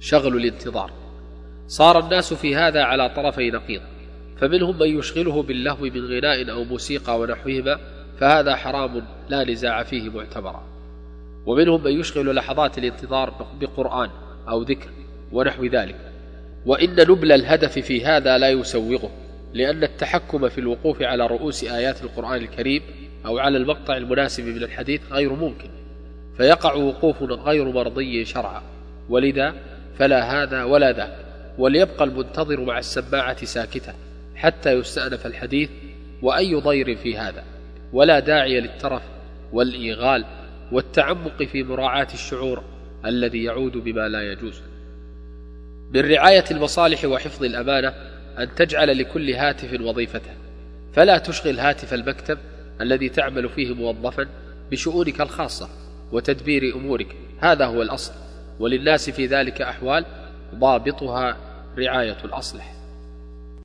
شغل الانتظار. صار الناس في هذا على طرفي نقيض فمنهم من يشغله باللهو من غناء أو موسيقى ونحوهما فهذا حرام لا نزاع فيه معتبرا. ومنهم من يشغل لحظات الانتظار بقرآن أو ذكر ونحو ذلك. وإن نبل الهدف في هذا لا يسوغه لأن التحكم في الوقوف على رؤوس آيات القرآن الكريم أو على المقطع المناسب من الحديث غير ممكن فيقع وقوف غير مرضي شرعا. ولذا فلا هذا ولا ذاك وليبقى المنتظر مع السماعة ساكتا حتى يستأنف الحديث وأي ضير في هذا ولا داعي للترف والإيغال والتعمق في مراعاة الشعور الذي يعود بما لا يجوز. من رعاية المصالح وحفظ الأمانة أن تجعل لكل هاتف وظيفته فلا تشغل هاتف المكتب الذي تعمل فيه موظفا بشؤونك الخاصة وتدبير أمورك هذا هو الأصل. وللناس في ذلك أحوال ضابطها رعاية الأصلح.